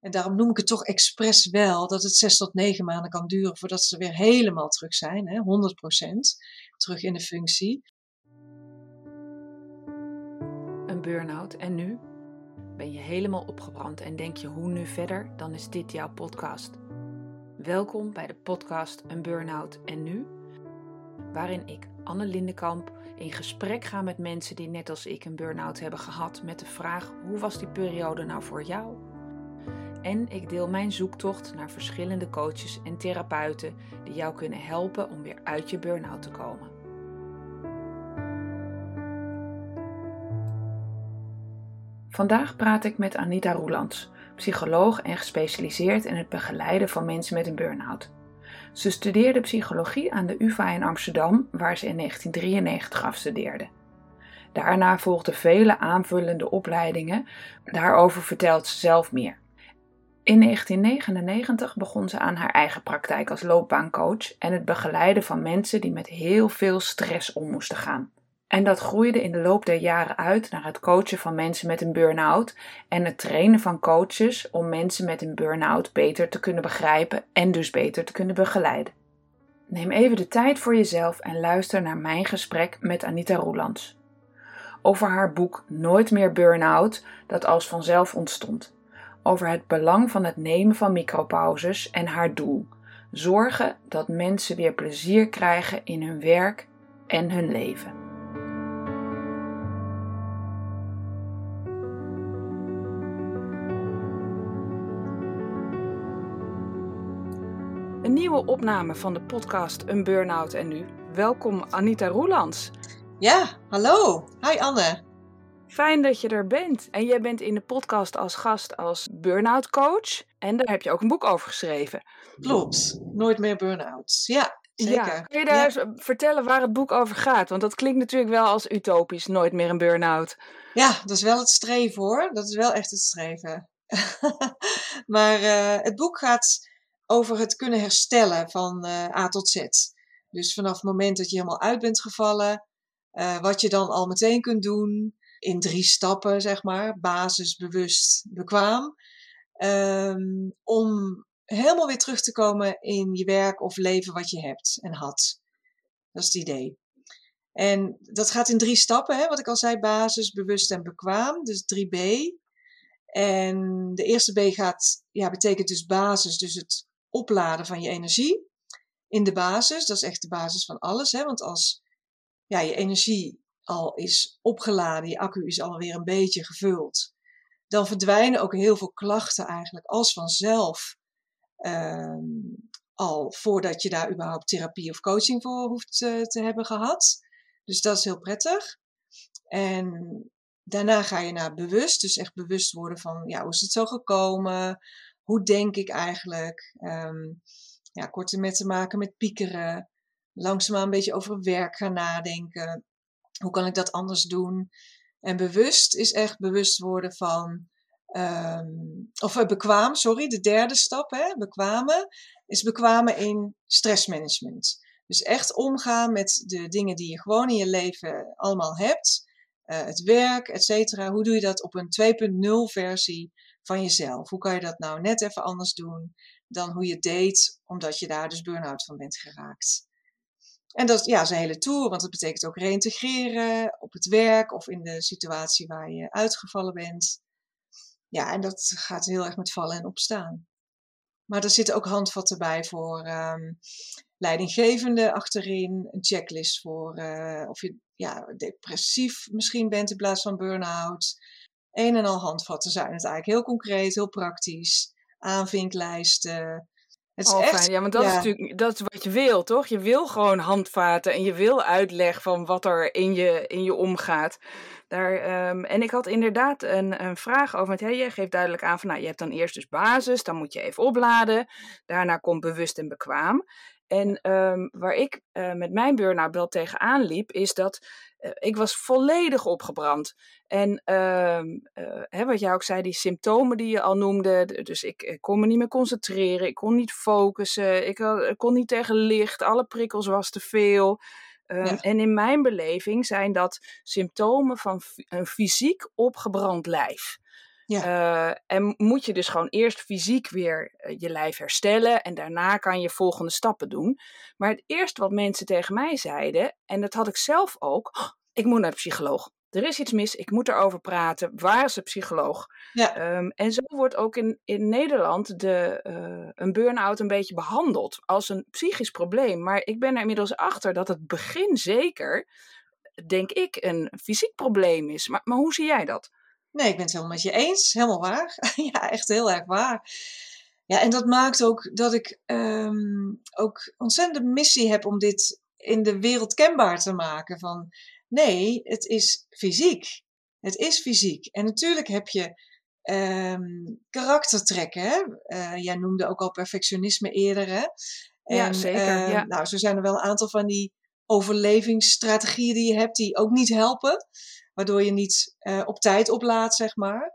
En daarom noem ik het toch expres wel dat het zes tot negen maanden kan duren voordat ze weer helemaal terug zijn, hè, 100% terug in de functie. Een burn-out en nu? Ben je helemaal opgebrand en denk je hoe nu verder? Dan is dit jouw podcast. Welkom bij de podcast Een Burn-out en nu, waarin ik, Anne Lindenkamp, in gesprek ga met mensen die net als ik een burn-out hebben gehad met de vraag hoe was die periode nou voor jou? En ik deel mijn zoektocht naar verschillende coaches en therapeuten die jou kunnen helpen om weer uit je burn-out te komen. Vandaag praat ik met Anita Roelands, psycholoog en gespecialiseerd in het begeleiden van mensen met een burn-out. Ze studeerde psychologie aan de UvA in Amsterdam, waar ze in 1993 afstudeerde. Daarna volgden vele aanvullende opleidingen, daarover vertelt ze zelf meer. In 1999 begon ze aan haar eigen praktijk als loopbaancoach en het begeleiden van mensen die met heel veel stress om moesten gaan. En dat groeide in de loop der jaren uit naar het coachen van mensen met een burn-out en het trainen van coaches om mensen met een burn-out beter te kunnen begrijpen en dus beter te kunnen begeleiden. Neem even de tijd voor jezelf en luister naar mijn gesprek met Anita Roelands. Over haar boek Nooit meer burn-out, dat als vanzelf ontstond. Over het belang van het nemen van micropauzes en haar doel: zorgen dat mensen weer plezier krijgen in hun werk en hun leven. Een nieuwe opname van de podcast Een Burnout en Nu. Welkom Anita Roelands. Ja, hallo. Hi Anne. Fijn dat je er bent. En jij bent in de podcast als gast als burn-out coach. En daar heb je ook een boek over geschreven. Klopt. Nooit meer burn-out. Ja, zeker. Ja. Kun je daar eens vertellen waar het boek over gaat? Want dat klinkt natuurlijk wel als utopisch. Nooit meer een burn-out. Ja, dat is wel het streven hoor. Dat is wel echt het streven. maar uh, het boek gaat over het kunnen herstellen van uh, A tot Z. Dus vanaf het moment dat je helemaal uit bent gevallen, uh, wat je dan al meteen kunt doen in drie stappen, zeg maar, basis, bewust, bekwaam, um, om helemaal weer terug te komen in je werk of leven wat je hebt en had. Dat is het idee. En dat gaat in drie stappen, hè, wat ik al zei, basis, bewust en bekwaam, dus 3B. En de eerste B gaat, ja, betekent dus basis, dus het opladen van je energie in de basis. Dat is echt de basis van alles. Hè? Want als ja, je energie al is opgeladen, je accu is alweer een beetje gevuld, dan verdwijnen ook heel veel klachten eigenlijk als vanzelf. Uh, al voordat je daar überhaupt therapie of coaching voor hoeft uh, te hebben gehad. Dus dat is heel prettig. En daarna ga je naar bewust, dus echt bewust worden van, ja, hoe is het zo gekomen? hoe denk ik eigenlijk? Um, ja, korte met te maken met piekeren. Langzaamaan een beetje over werk gaan nadenken. Hoe kan ik dat anders doen? En bewust is echt bewust worden van. Um, of uh, bekwaam, sorry, de derde stap, hè, bekwamen, is bekwamen in stressmanagement. Dus echt omgaan met de dingen die je gewoon in je leven allemaal hebt. Uh, het werk, et cetera. Hoe doe je dat op een 2.0 versie van jezelf. Hoe kan je dat nou net even anders doen dan hoe je deed, omdat je daar dus burn-out van bent geraakt. En dat ja, is een hele tour, want dat betekent ook reïntegreren op het werk of in de situatie waar je uitgevallen bent. Ja, en dat gaat heel erg met vallen en opstaan. Maar er zitten ook handvatten bij voor um, leidinggevende achterin, een checklist voor uh, of je ja, depressief misschien bent in plaats van burn-out een en al handvatten zijn het eigenlijk. Heel concreet, heel praktisch. Aanvinklijsten. Het is oh, echt, fijn. Ja, want dat is natuurlijk dat is wat je wil, toch? Je wil gewoon handvaten en je wil uitleg van wat er in je, in je omgaat. Daar, um, en ik had inderdaad een, een vraag over. Want jij geeft duidelijk aan van, nou, je hebt dan eerst dus basis, dan moet je even opladen. Daarna komt bewust en bekwaam. En um, waar ik uh, met mijn burn-out wel tegenaan liep, is dat ik was volledig opgebrand. En uh, hè, wat jij ook zei, die symptomen die je al noemde. Dus ik, ik kon me niet meer concentreren, ik kon niet focussen, ik, ik kon niet tegen licht, alle prikkels was te veel. Ja. En in mijn beleving zijn dat symptomen van een fysiek opgebrand lijf. Ja. Uh, en moet je dus gewoon eerst fysiek weer je lijf herstellen en daarna kan je volgende stappen doen. Maar het eerste wat mensen tegen mij zeiden, en dat had ik zelf ook, oh, ik moet naar de psycholoog er is iets mis, ik moet erover praten. Waar is de psycholoog? Ja. Ehm, en zo wordt ook in, in Nederland de, uh, een burn-out een beetje behandeld als een psychisch probleem. Maar ik ben er inmiddels achter dat het begin zeker, denk ik, een fysiek probleem is. Maar, maar hoe zie jij dat? Nee, ik ben het helemaal met je eens. Helemaal waar. ja, echt heel erg waar. Ja, en dat maakt ook dat ik um, ook ontzettende missie heb om dit in de wereld kenbaar te maken. Van Nee, het is fysiek. Het is fysiek. En natuurlijk heb je um, karaktertrekken. Hè? Uh, jij noemde ook al perfectionisme eerder. Hè? En, ja, zeker. Ja. Nou, zo zijn er wel een aantal van die overlevingsstrategieën die je hebt die ook niet helpen. Waardoor je niet uh, op tijd oplaadt, zeg maar.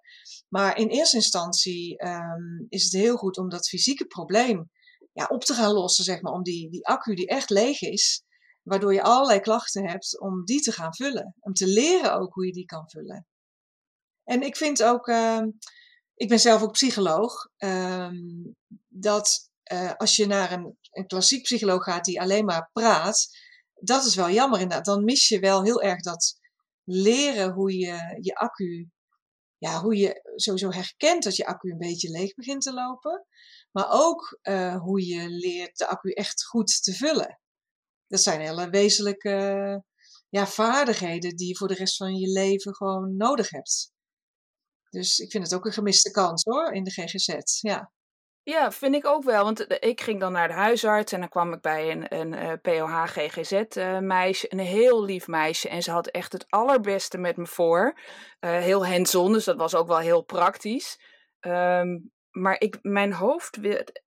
Maar in eerste instantie um, is het heel goed om dat fysieke probleem ja, op te gaan lossen, zeg maar. Om die, die accu die echt leeg is, Waardoor je allerlei klachten hebt om die te gaan vullen. Om te leren ook hoe je die kan vullen. En ik vind ook, uh, ik ben zelf ook psycholoog, uh, dat uh, als je naar een, een klassiek psycholoog gaat die alleen maar praat, dat is wel jammer inderdaad. Dan mis je wel heel erg dat leren hoe je je accu, ja, hoe je sowieso herkent dat je accu een beetje leeg begint te lopen. Maar ook uh, hoe je leert de accu echt goed te vullen dat zijn hele wezenlijke ja, vaardigheden die je voor de rest van je leven gewoon nodig hebt. Dus ik vind het ook een gemiste kans hoor, in de GGZ. Ja. Ja, vind ik ook wel. Want ik ging dan naar de huisarts en dan kwam ik bij een, een uh, POH GGZ uh, meisje. Een heel lief meisje. En ze had echt het allerbeste met me voor. Uh, heel hands-on, dus dat was ook wel heel praktisch. Um, maar ik, mijn hoofd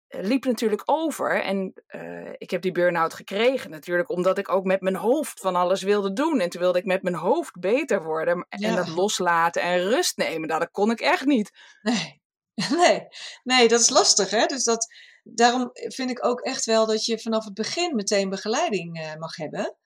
liep natuurlijk over. En uh, ik heb die burn-out gekregen natuurlijk omdat ik ook met mijn hoofd van alles wilde doen. En toen wilde ik met mijn hoofd beter worden. En dat loslaten en rust nemen. Nou, dat kon ik echt niet. Nee, nee, nee dat is lastig hè. Dus dat, daarom vind ik ook echt wel dat je vanaf het begin meteen begeleiding uh, mag hebben.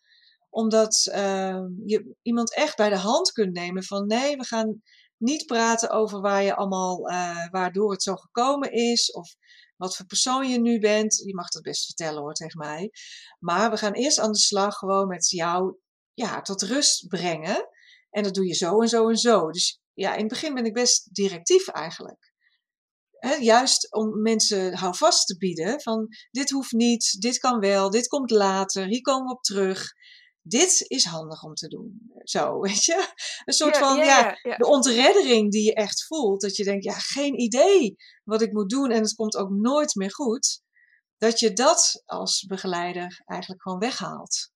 Omdat uh, je iemand echt bij de hand kunt nemen van nee, we gaan niet praten over waar je allemaal, uh, waardoor het zo gekomen is. Of wat voor persoon je nu bent. Je mag dat best vertellen hoor tegen mij. Maar we gaan eerst aan de slag gewoon met jou ja, tot rust brengen. En dat doe je zo en zo en zo. Dus ja, in het begin ben ik best directief eigenlijk. Juist om mensen houvast te bieden van dit hoeft niet, dit kan wel, dit komt later, hier komen we op terug dit is handig om te doen. Zo, weet je? Een soort van, ja, de ontreddering die je echt voelt. Dat je denkt, ja, geen idee wat ik moet doen en het komt ook nooit meer goed. Dat je dat als begeleider eigenlijk gewoon weghaalt.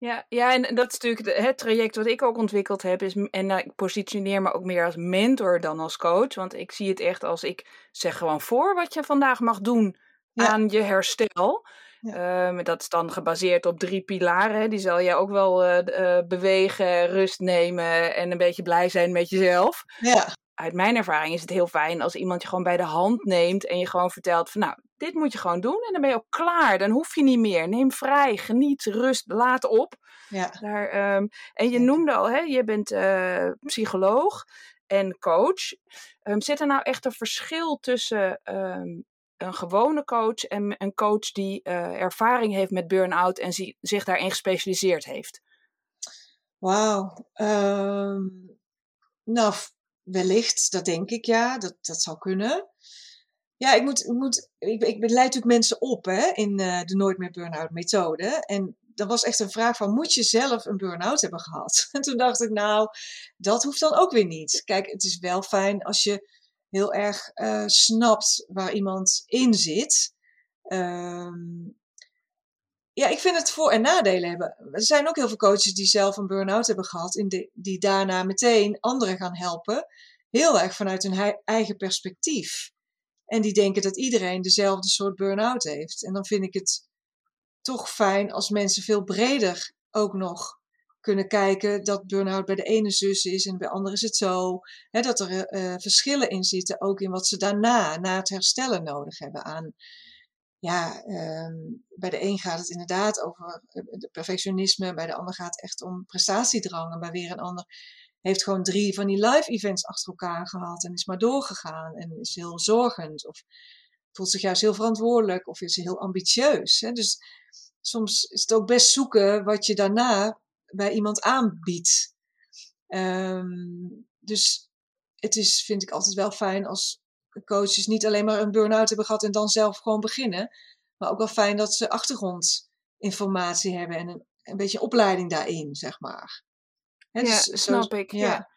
Ja, ja, en dat is natuurlijk het traject wat ik ook ontwikkeld heb. Is, en ik positioneer me ook meer als mentor dan als coach. Want ik zie het echt als ik zeg gewoon voor wat je vandaag mag doen aan je herstel. Ehm, dat is dan gebaseerd op drie pilaren. Die zal je ook wel uh, bewegen, rust nemen en een beetje blij zijn met jezelf. Ja. Uit mijn ervaring is het heel fijn als iemand je gewoon bij de hand neemt en je gewoon vertelt van nou, dit moet je gewoon doen en dan ben je ook klaar. Dan hoef je niet meer. Neem vrij, geniet, rust, laat op. Ja. Daar, um, en je noemde al, hè, je bent uh, psycholoog en coach. Um, zit er nou echt een verschil tussen um, een gewone coach en een coach die uh, ervaring heeft met burn-out en zi zich daarin gespecialiseerd heeft? Wauw. Nou, wellicht, dat denk ik ja. Dat, dat zou kunnen. Ja, ik, moet, ik, moet, ik, ik leid natuurlijk mensen op hè, in uh, de Nooit meer Burn-out methode. En dat was echt een vraag van, moet je zelf een burn-out hebben gehad? En toen dacht ik, nou, dat hoeft dan ook weer niet. Kijk, het is wel fijn als je heel erg uh, snapt waar iemand in zit. Um, ja, ik vind het voor- en nadelen hebben. Er zijn ook heel veel coaches die zelf een burn-out hebben gehad, in die daarna meteen anderen gaan helpen. Heel erg vanuit hun eigen perspectief. En die denken dat iedereen dezelfde soort burn-out heeft. En dan vind ik het toch fijn als mensen veel breder ook nog kunnen kijken dat burn-out bij de ene zus is en bij de andere is het zo. Hè, dat er uh, verschillen in zitten, ook in wat ze daarna, na het herstellen, nodig hebben aan. Ja, um, bij de een gaat het inderdaad over eh, perfectionisme, bij de ander gaat het echt om prestatiedrang en bij weer een ander heeft gewoon drie van die live events achter elkaar gehad en is maar doorgegaan en is heel zorgend of voelt zich juist heel verantwoordelijk of is heel ambitieus. Hè? Dus soms is het ook best zoeken wat je daarna bij iemand aanbiedt. Ehm, dus het is, vind ik altijd wel fijn als coaches niet alleen maar een burn-out hebben gehad en dan zelf gewoon beginnen. Maar ook wel fijn dat ze achtergrondinformatie hebben en een, een beetje opleiding daarin, zeg maar. Ja, dus snap ik. ja.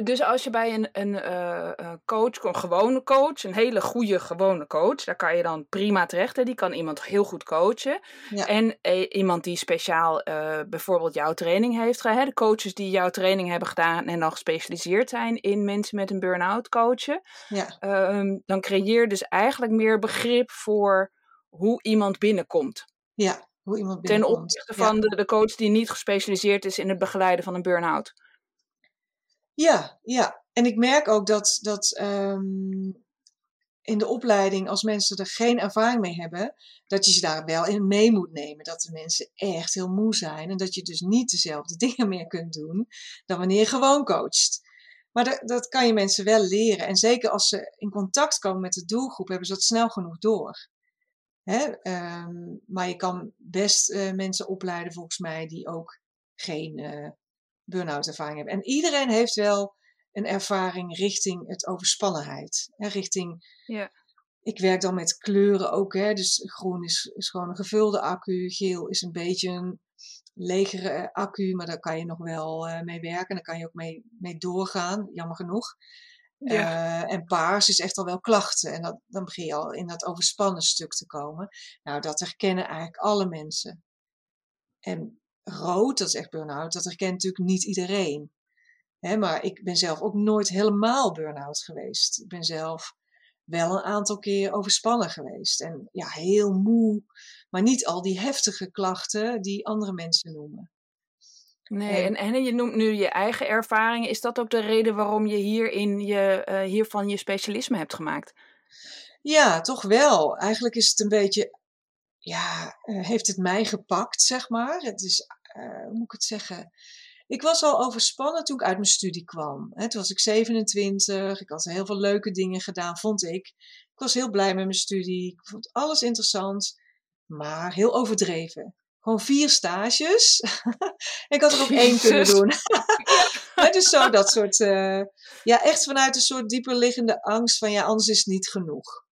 Dus als je bij een, een uh, coach, een gewone coach, een hele goede gewone coach, daar kan je dan prima terecht. Hè? Die kan iemand heel goed coachen. En eh, iemand die speciaal uh, bijvoorbeeld jouw training heeft gedaan. De coaches die jouw training hebben gedaan en dan gespecialiseerd zijn in mensen met een burn-out coachen. Ja. Uh, dan creëer je dus eigenlijk meer begrip voor hoe iemand binnenkomt. Ja, hoe iemand. Ten opzichte van de, de coach die niet gespecialiseerd is in het begeleiden van een burn-out. Ja, ja. En ik merk ook dat, dat um, in de opleiding, als mensen er geen ervaring mee hebben, dat je ze daar wel in mee moet nemen. Dat de mensen echt heel moe zijn en dat je dus niet dezelfde dingen meer kunt doen dan wanneer je gewoon coacht. Maar dat, dat kan je mensen wel leren. En zeker als ze in contact komen met de doelgroep, hebben ze dat snel genoeg door. Hè? Um, maar je kan best uh, mensen opleiden, volgens mij, die ook geen uh, burn-out ervaring hebben. En iedereen heeft wel een ervaring richting het overspannenheid. Hè, richting, ja. ik werk dan met kleuren ook. Hè, dus groen is, is gewoon een gevulde accu. Geel is een beetje een legere eh, accu, maar daar kan je nog wel uh, mee werken. Daar kan je ook mee, mee doorgaan, jammer genoeg. Uh, en paars is echt al wel klachten. En dat, dan begin je al in dat overspannen stuk te komen. Nou, dat herkennen eigenlijk alle mensen. En rood, dat is echt burn-out, dat herkent natuurlijk niet iedereen. maar ik ben zelf ook nooit helemaal burn-out geweest. Ik ben zelf wel een aantal keer overspannen geweest. En ja, heel moe. Maar niet al die heftige klachten die andere mensen noemen. Nee, en, en je noemt nu je eigen ervaring. Is dat ook de reden waarom je, hierin je uh, hiervan je specialisme hebt gemaakt? Ja, toch wel. Eigenlijk is het een beetje ja, uh, heeft het mij gepakt, zeg maar. Het is, uh, hoe moet ik het zeggen? Ik was al overspannen toen ik uit mijn studie kwam. Hè, toen was ik 27, ik had heel veel leuke dingen gedaan, vond ik. Ik was heel blij met mijn studie, ik vond alles interessant, maar heel overdreven. Gewoon vier stages. ik had er ook één kunnen doen. ja. dus zo dat soort, uh, ja, echt vanuit een soort dieper liggende angst van ja, anders is het niet genoeg.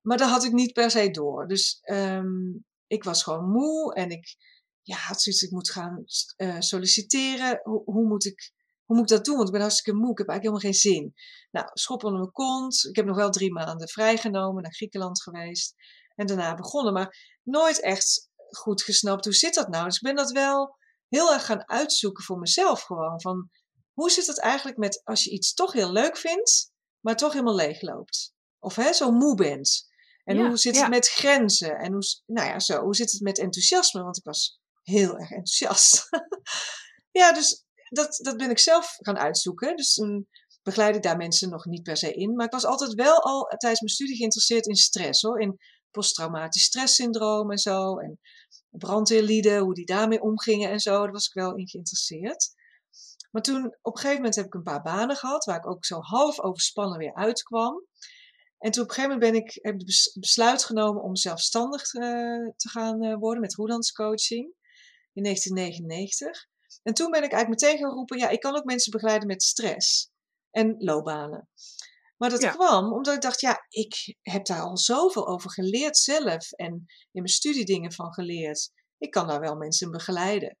Maar dat had ik niet per se door. Dus um, ik was gewoon moe en ik ja, had zoiets, ik moet gaan uh, solliciteren. Hoe, hoe, moet ik, hoe moet ik dat doen? Want ik ben hartstikke moe, ik heb eigenlijk helemaal geen zin. Nou, schop onder mijn kont. Ik heb nog wel drie maanden vrijgenomen, naar Griekenland geweest. En daarna begonnen, maar nooit echt goed gesnapt hoe zit dat nou. Dus ik ben dat wel heel erg gaan uitzoeken voor mezelf gewoon. Van, hoe zit het eigenlijk met als je iets toch heel leuk vindt, maar toch helemaal leeg loopt? Of hè, zo moe bent. En hoe zit het met grenzen? En hoe, nou ja, zo, hoe zit het met enthousiasme? Want ik was heel erg enthousiast. ja, dus dat, dat ben ik zelf gaan uitzoeken. Dus toen begeleid ik daar mensen nog niet per se in. Maar ik was altijd wel al tijdens mijn studie geïnteresseerd in stress hoor. In posttraumatisch stresssyndroom en zo. En brandweerlieden, hoe die daarmee omgingen en zo. Daar was ik wel in geïnteresseerd. Maar toen, op een gegeven moment heb ik een paar banen gehad, waar ik ook zo half overspannen weer uitkwam. En toen op een gegeven moment ben ik, heb ik besluit genomen om zelfstandig uh, te gaan uh, worden met coaching in 1999. En toen ben ik eigenlijk meteen gaan roepen, ja, ik kan ook mensen begeleiden met stress en loopbanen. Maar dat kwam omdat ik dacht, ja, ik heb daar al zoveel over geleerd zelf en in mijn studie dingen van geleerd. Ik kan daar wel mensen begeleiden.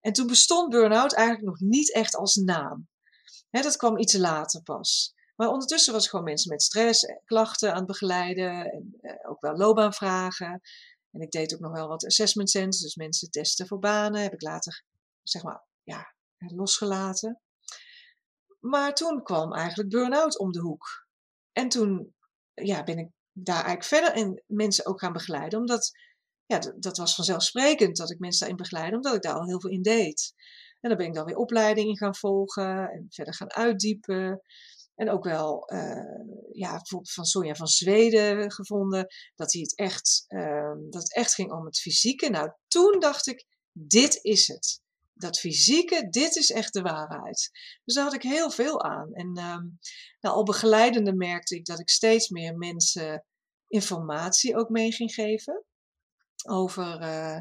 En toen bestond burn-out eigenlijk nog niet echt als naam. dat kwam iets later pas. Maar ondertussen was ik gewoon mensen met stress, en klachten aan het begeleiden. En eh, ook wel loopbaanvragen. En ik deed ook nog wel wat assessment centers. Dus mensen testen voor banen. Heb ik later, zeg maar, ja, losgelaten. Maar toen kwam eigenlijk burn-out om de hoek. En toen ja, ben ik daar eigenlijk verder in mensen ook gaan begeleiden. Omdat, ja, dat was vanzelfsprekend dat ik mensen daarin begeleide. Omdat ik daar al heel veel in deed. En dan ben ik dan weer opleidingen gaan volgen. En verder gaan uitdiepen. En ook wel, uh, ja, bijvoorbeeld van Sonja van Zweden gevonden, dat, hij het echt, uh, dat het echt ging om het fysieke. Nou, toen dacht ik, dit is het. Dat fysieke, dit is echt de waarheid. Dus daar had ik heel veel aan. En ehm, nou, al begeleidende merkte ik dat ik steeds meer mensen informatie ook mee ging geven. Over uh,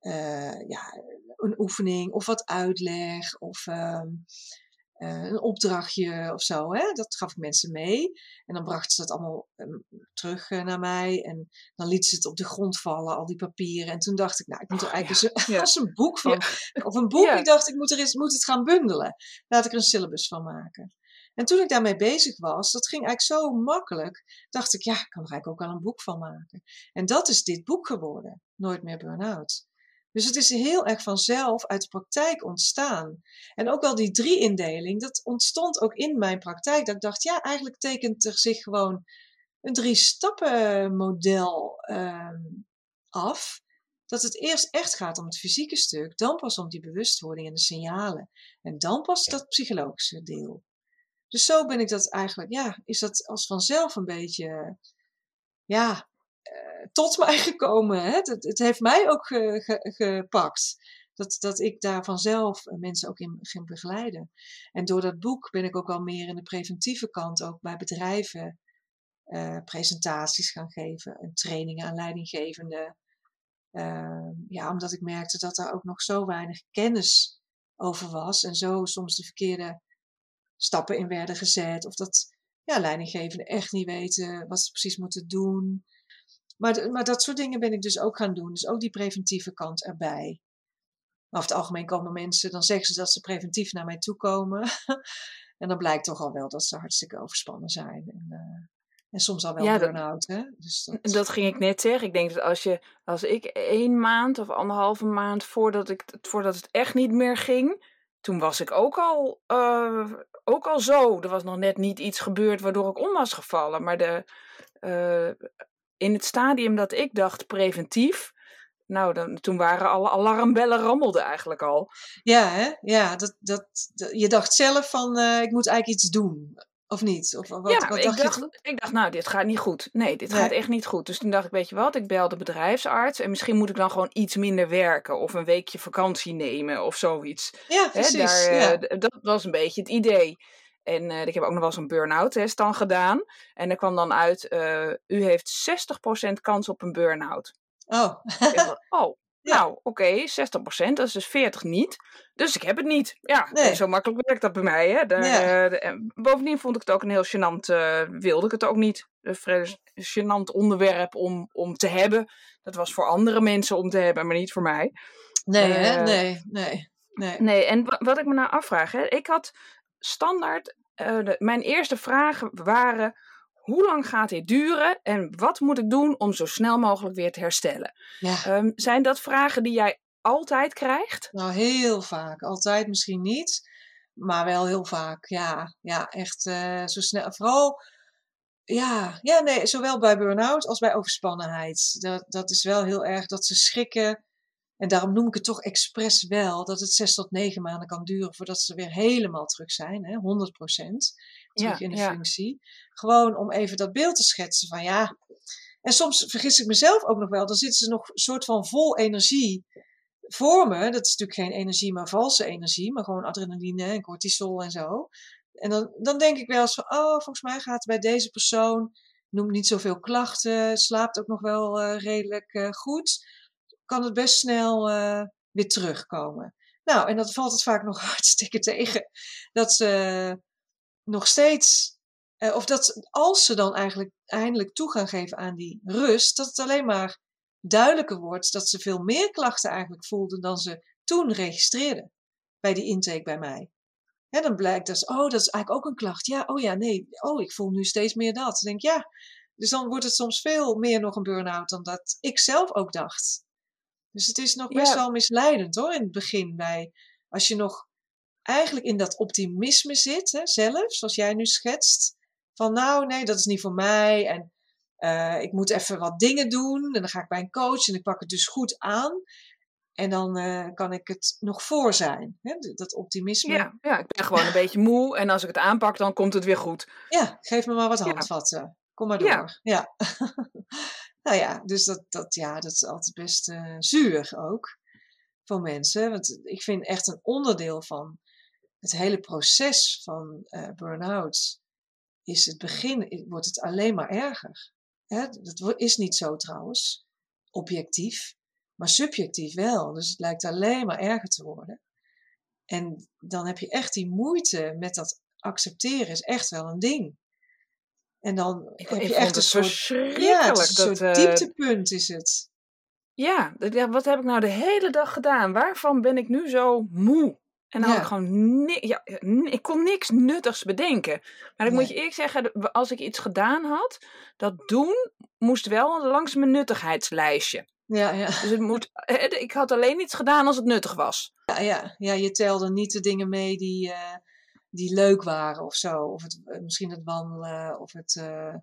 uh, ja, een oefening of wat uitleg of um, uh, een opdrachtje of zo. Hè? Dat gaf ik mensen mee. En dan brachten ze dat allemaal um, terug uh, naar mij. En dan lieten ze het op de grond vallen, al die papieren. En toen dacht ik, nou, ik moet er oh, eigenlijk ja. eens, ja. een boek van. Ja. Of een boek. Ik dacht, ik moet, er eens, moet het gaan bundelen. Laat ik er een syllabus van maken. En toen ik daarmee bezig was, dat ging eigenlijk zo makkelijk, dacht ik, ja, ik kan er eigenlijk ook wel een boek van maken. En dat is dit boek geworden, Nooit meer Burn-out. Dus het is heel erg vanzelf uit de praktijk ontstaan. En ook wel die drie-indeling, dat ontstond ook in mijn praktijk. Dat ik dacht, ja, eigenlijk tekent er zich gewoon een drie-stappen-model uh, af. Dat het eerst echt gaat om het fysieke stuk, dan pas om die bewustwording en de signalen. En dan pas dat psychologische deel. Dus zo ben ik dat eigenlijk, ja, is dat als vanzelf een beetje, ja, tot mij gekomen. Hè? Het, het heeft mij ook ge, ge, gepakt. Dat, dat ik daar vanzelf mensen ook in ging begeleiden. En door dat boek ben ik ook wel meer in de preventieve kant, ook bij bedrijven, uh, presentaties gaan geven en trainingen aan leidinggevenden. Uh, ja, omdat ik merkte dat daar ook nog zo weinig kennis over was en zo soms de verkeerde stappen in werden gezet. Of dat ja, leidinggevenden echt niet weten wat ze precies moeten doen. Maar, maar dat soort dingen ben ik dus ook gaan doen. Dus ook die preventieve kant erbij. Maar over het algemeen komen mensen, dan zeggen ze dat ze preventief naar mij toe komen. en dan blijkt toch al wel dat ze hartstikke overspannen zijn. En, uh, en soms al wel ja, burn-out. Hè? Dus dat... dat... ging ik net zeggen. Ik denk dat als, je, als ik één maand of anderhalve maand voordat, ik, voordat het echt niet meer ging, toen was ik ook al, uh, ook al zo. Er was nog net niet iets gebeurd waardoor ik om was gevallen. Maar de, uh, in het stadium dat ik dacht preventief, nou, dan, toen waren alle alarmbellen rammelden eigenlijk al. Ja, hè? ja dat, dat, je dacht zelf van, uh, ik moet eigenlijk iets doen. Of niet? Of wat, ja, wat dacht ik, dacht, je ik dacht, nou, dit gaat niet goed. Nee, dit nee. gaat echt niet goed. Dus toen dacht ik, weet je wat, ik bel de bedrijfsarts. En misschien moet ik dan gewoon iets minder werken. Of een weekje vakantie nemen of zoiets. Ja, precies. Hè, daar, ja. Uh, dat was een beetje het idee. En uh, ik heb ook nog wel eens een burn-out test dan gedaan. En er kwam dan uit, uh, u heeft 60% kans op een burn-out. Oh. oh, ja. nou oké, okay, 60%, dat is dus 40 niet. Dus ik heb het niet. Ja, nee. zo makkelijk werkt dat bij mij. Hè. De, ja. de, bovendien vond ik het ook een heel gênant, wilde ik het ook niet. Een gênant onderwerp om, om te hebben. Dat was voor andere mensen om te hebben, maar niet voor mij. Nee, hè? nee, nee. Nee. nee, en wat ik me nou afvraag, hè, ik had standaard, uh, de, mijn eerste vragen waren: hoe lang gaat dit duren en wat moet ik doen om zo snel mogelijk weer te herstellen? Ja. Um, zijn dat vragen die jij altijd krijgt? Nou, heel vaak. Altijd misschien niet, maar wel heel vaak. Ja, ja echt uh, zo snel. Vooral. Ja, ja, nee, zowel bij burn-out als bij overspannenheid. Dat, dat is wel heel erg dat ze schrikken en daarom noem ik het toch expres wel dat het zes tot negen maanden kan duren voordat ze weer helemaal terug zijn, hè, 100% terug ja, in de ja. functie. Gewoon om even dat beeld te schetsen van ja. En soms vergis ik mezelf ook nog wel, dan zitten ze nog een soort van vol energie voor me. Dat is natuurlijk geen energie, maar valse energie, maar gewoon adrenaline en cortisol en zo. En dan, dan denk ik wel eens van, oh, volgens mij gaat het bij deze persoon, noemt niet zoveel klachten, slaapt ook nog wel uh, redelijk uh, goed kan het best snel uh, weer terugkomen. Nou, en dat valt het vaak nog hartstikke tegen. Dat ze nog steeds, uh, of dat als ze dan eigenlijk eindelijk toe gaan geven aan die rust, dat het alleen maar duidelijker wordt dat ze veel meer klachten eigenlijk voelden dan ze toen registreerden bij die intake bij mij. Ja, dan blijkt dat, oh, dat is eigenlijk ook een klacht. Ja, oh ja, nee, oh, ik voel nu steeds meer dat. Dan denk ik, ja, dus dan wordt het soms veel meer nog een burn-out dan dat ik zelf ook dacht. Dus het is nog best ja. wel misleidend hoor, in het begin. Bij, als je nog eigenlijk in dat optimisme zit, hè, zelf, zoals jij nu schetst. Van nou, nee, dat is niet voor mij. En uh, ik moet even wat dingen doen. En dan ga ik bij een coach en ik pak het dus goed aan. En dan uh, kan ik het nog voor zijn. Hè? Dat optimisme. Ja, ja, ik ben gewoon een beetje moe. En als ik het aanpak, dan komt het weer goed. Ja, geef me maar wat handvatten. Ja. Kom maar door. Ja. ja. Nou ja, dus dat, dat, ja, dat is altijd best uh, zuur ook. voor mensen. Want ik vind echt een onderdeel van het hele proces van uh, burn-out is het begin, wordt het alleen maar erger. Hè? Dat is niet zo trouwens, objectief, maar subjectief wel. Dus het lijkt alleen maar erger te worden. En dan heb je echt die moeite met dat accepteren, is echt wel een ding. En dan ik, heb je echt een soort, ja, het is een dat, soort uh, dieptepunt is het. Ja, wat heb ik nou de hele dag gedaan? Waarvan ben ik nu zo moe? En dan Ja. had ik gewoon ja, ik kon niks nuttigs bedenken. Maar ik moet je eerlijk zeggen, als ik iets gedaan had, dat doen moest wel langs mijn nuttigheidslijstje. Ja, ja. Dus het moet, eh, ik had alleen iets gedaan als het nuttig was. Ja, ja. ja, je telde niet de dingen mee die, eh, die leuk waren of zo. Of het, eh, misschien het wandelen of het... eh,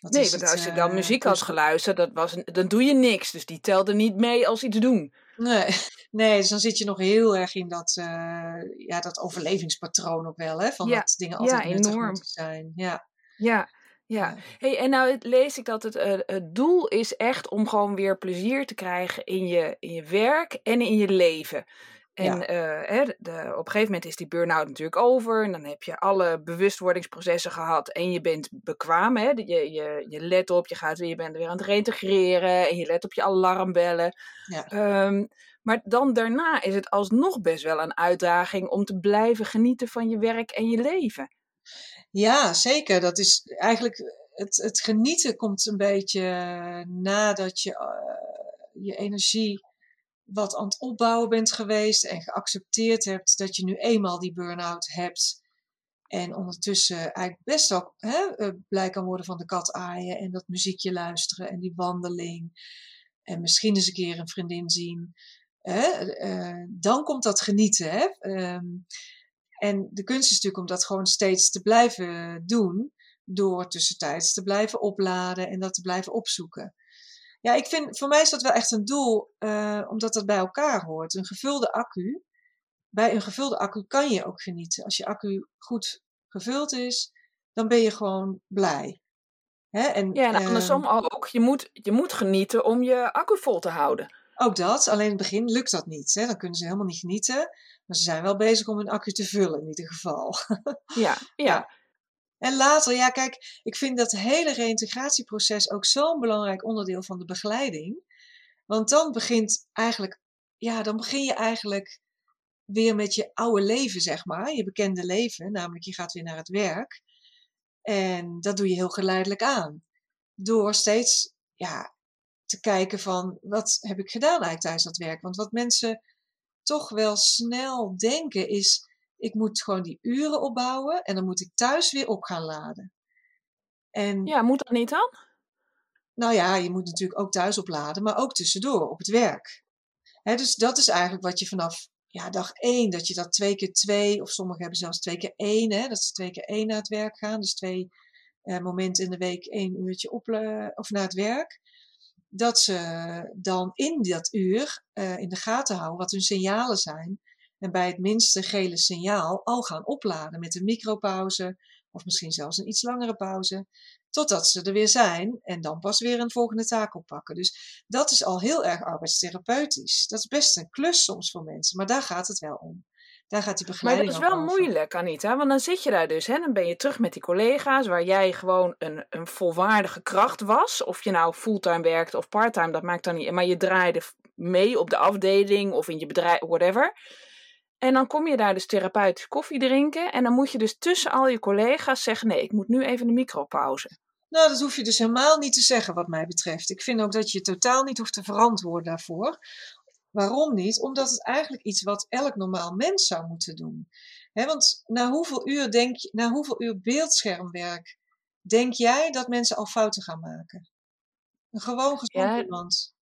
Nee, want het, als je dan eh, muziek had geluisterd, dat was, een- dan doe je niks. Dus die telde niet mee als iets doen. Nee, nee, dus dan zit je nog heel erg in dat, ja, dat overlevingspatroon ook wel, hè? Van Ja, dat dingen ja, altijd nuttig enorm. moeten zijn. Ja, Ja, ja. Ja. Hey, en nou lees ik dat het, het doel is echt om gewoon weer plezier te krijgen in je, in je werk en in je leven. En Ja. eh, hè, de, op een gegeven moment is die burn-out natuurlijk over. En dan heb je alle bewustwordingsprocessen gehad. En je bent bekwaam. Hè? Je, je, je let op, je, gaat weer, je bent weer aan het reintegreren. En je let op je alarmbellen. Ja. Ehm, maar dan daarna is het alsnog best wel een uitdaging om te blijven genieten van je werk en je leven. ja zeker. Dat is eigenlijk, het, het genieten komt een beetje nadat je eh, je energie wat aan het opbouwen bent geweest en geaccepteerd hebt dat je nu eenmaal die burn-out hebt. En ondertussen eigenlijk best wel hè, eh, blij kan worden van de kat aaien en dat muziekje luisteren en die wandeling. En misschien eens een keer een vriendin zien. Hè? eh, dan komt dat genieten. Hè? Ehm, en de kunst is natuurlijk om dat gewoon steeds te blijven doen. Door tussentijds te blijven opladen en dat te blijven opzoeken. Ja, ik vind, voor mij is dat wel echt een doel, eh, omdat dat bij elkaar hoort. Een gevulde accu. Bij een gevulde accu kan je ook genieten. Als je accu goed gevuld is, dan ben je gewoon blij. Hè? En, Ja, en andersom ook. Je moet, je moet genieten om je accu vol te houden. Ook dat, alleen in het begin lukt dat niet. Hè? Dan kunnen ze helemaal niet genieten. Maar ze zijn wel bezig om hun accu te vullen in ieder geval. Ja, ja. En later, ja kijk, ik vind dat hele reïntegratieproces ook zo'n belangrijk onderdeel van de begeleiding. Want dan begint eigenlijk, ja, dan begin je eigenlijk weer met je oude leven, zeg maar. Je bekende leven, namelijk je gaat weer naar het werk. En dat doe je heel geleidelijk aan. Door steeds, ja, te kijken van, wat heb ik gedaan eigenlijk tijdens dat werk? Want wat mensen toch wel snel denken is, ik moet gewoon die uren opbouwen en dan moet ik thuis weer op gaan laden. En Ja, moet dat niet dan? nou ja, je moet natuurlijk ook thuis opladen, maar ook tussendoor op het werk. Hè, dus dat is eigenlijk wat je vanaf ja, dag één, dat je dat twee keer twee, of sommigen hebben zelfs twee keer één, hè, dat ze twee keer één naar het werk gaan. Dus twee eh, momenten in de week één uurtje op, eh, of naar het werk. Dat ze dan in dat uur eh, in de gaten houden wat hun signalen zijn. En bij het minste gele signaal al gaan opladen met een micropauze, of misschien zelfs een iets langere pauze totdat ze er weer zijn en dan pas weer een volgende taak oppakken. Dus dat is al heel erg arbeidstherapeutisch. Dat is best een klus soms voor mensen, maar daar gaat het wel om. Daar gaat die Maar begeleiding dat is wel over. moeilijk, Anita. Want dan zit je daar dus. Hè? Dan ben je terug met die collega's waar jij gewoon een, een volwaardige kracht was. Of je nou fulltime werkte of parttime, dat maakt dan niet. Maar je draaide mee op de afdeling of in je bedrijf, whatever. En dan kom je daar dus therapeutisch koffie drinken. En dan moet je dus tussen al je collega's zeggen: nee, ik moet nu even de micropauze. Nou, dat hoef je dus helemaal niet te zeggen wat mij betreft. Ik vind ook dat je totaal niet hoeft te verantwoorden daarvoor. Waarom niet? Omdat het eigenlijk iets wat elk normaal mens zou moeten doen. Want na hoeveel uur denk je, na hoeveel uur beeldschermwerk denk jij dat mensen al fouten gaan maken? Een gewoon gezond Ja, iemand.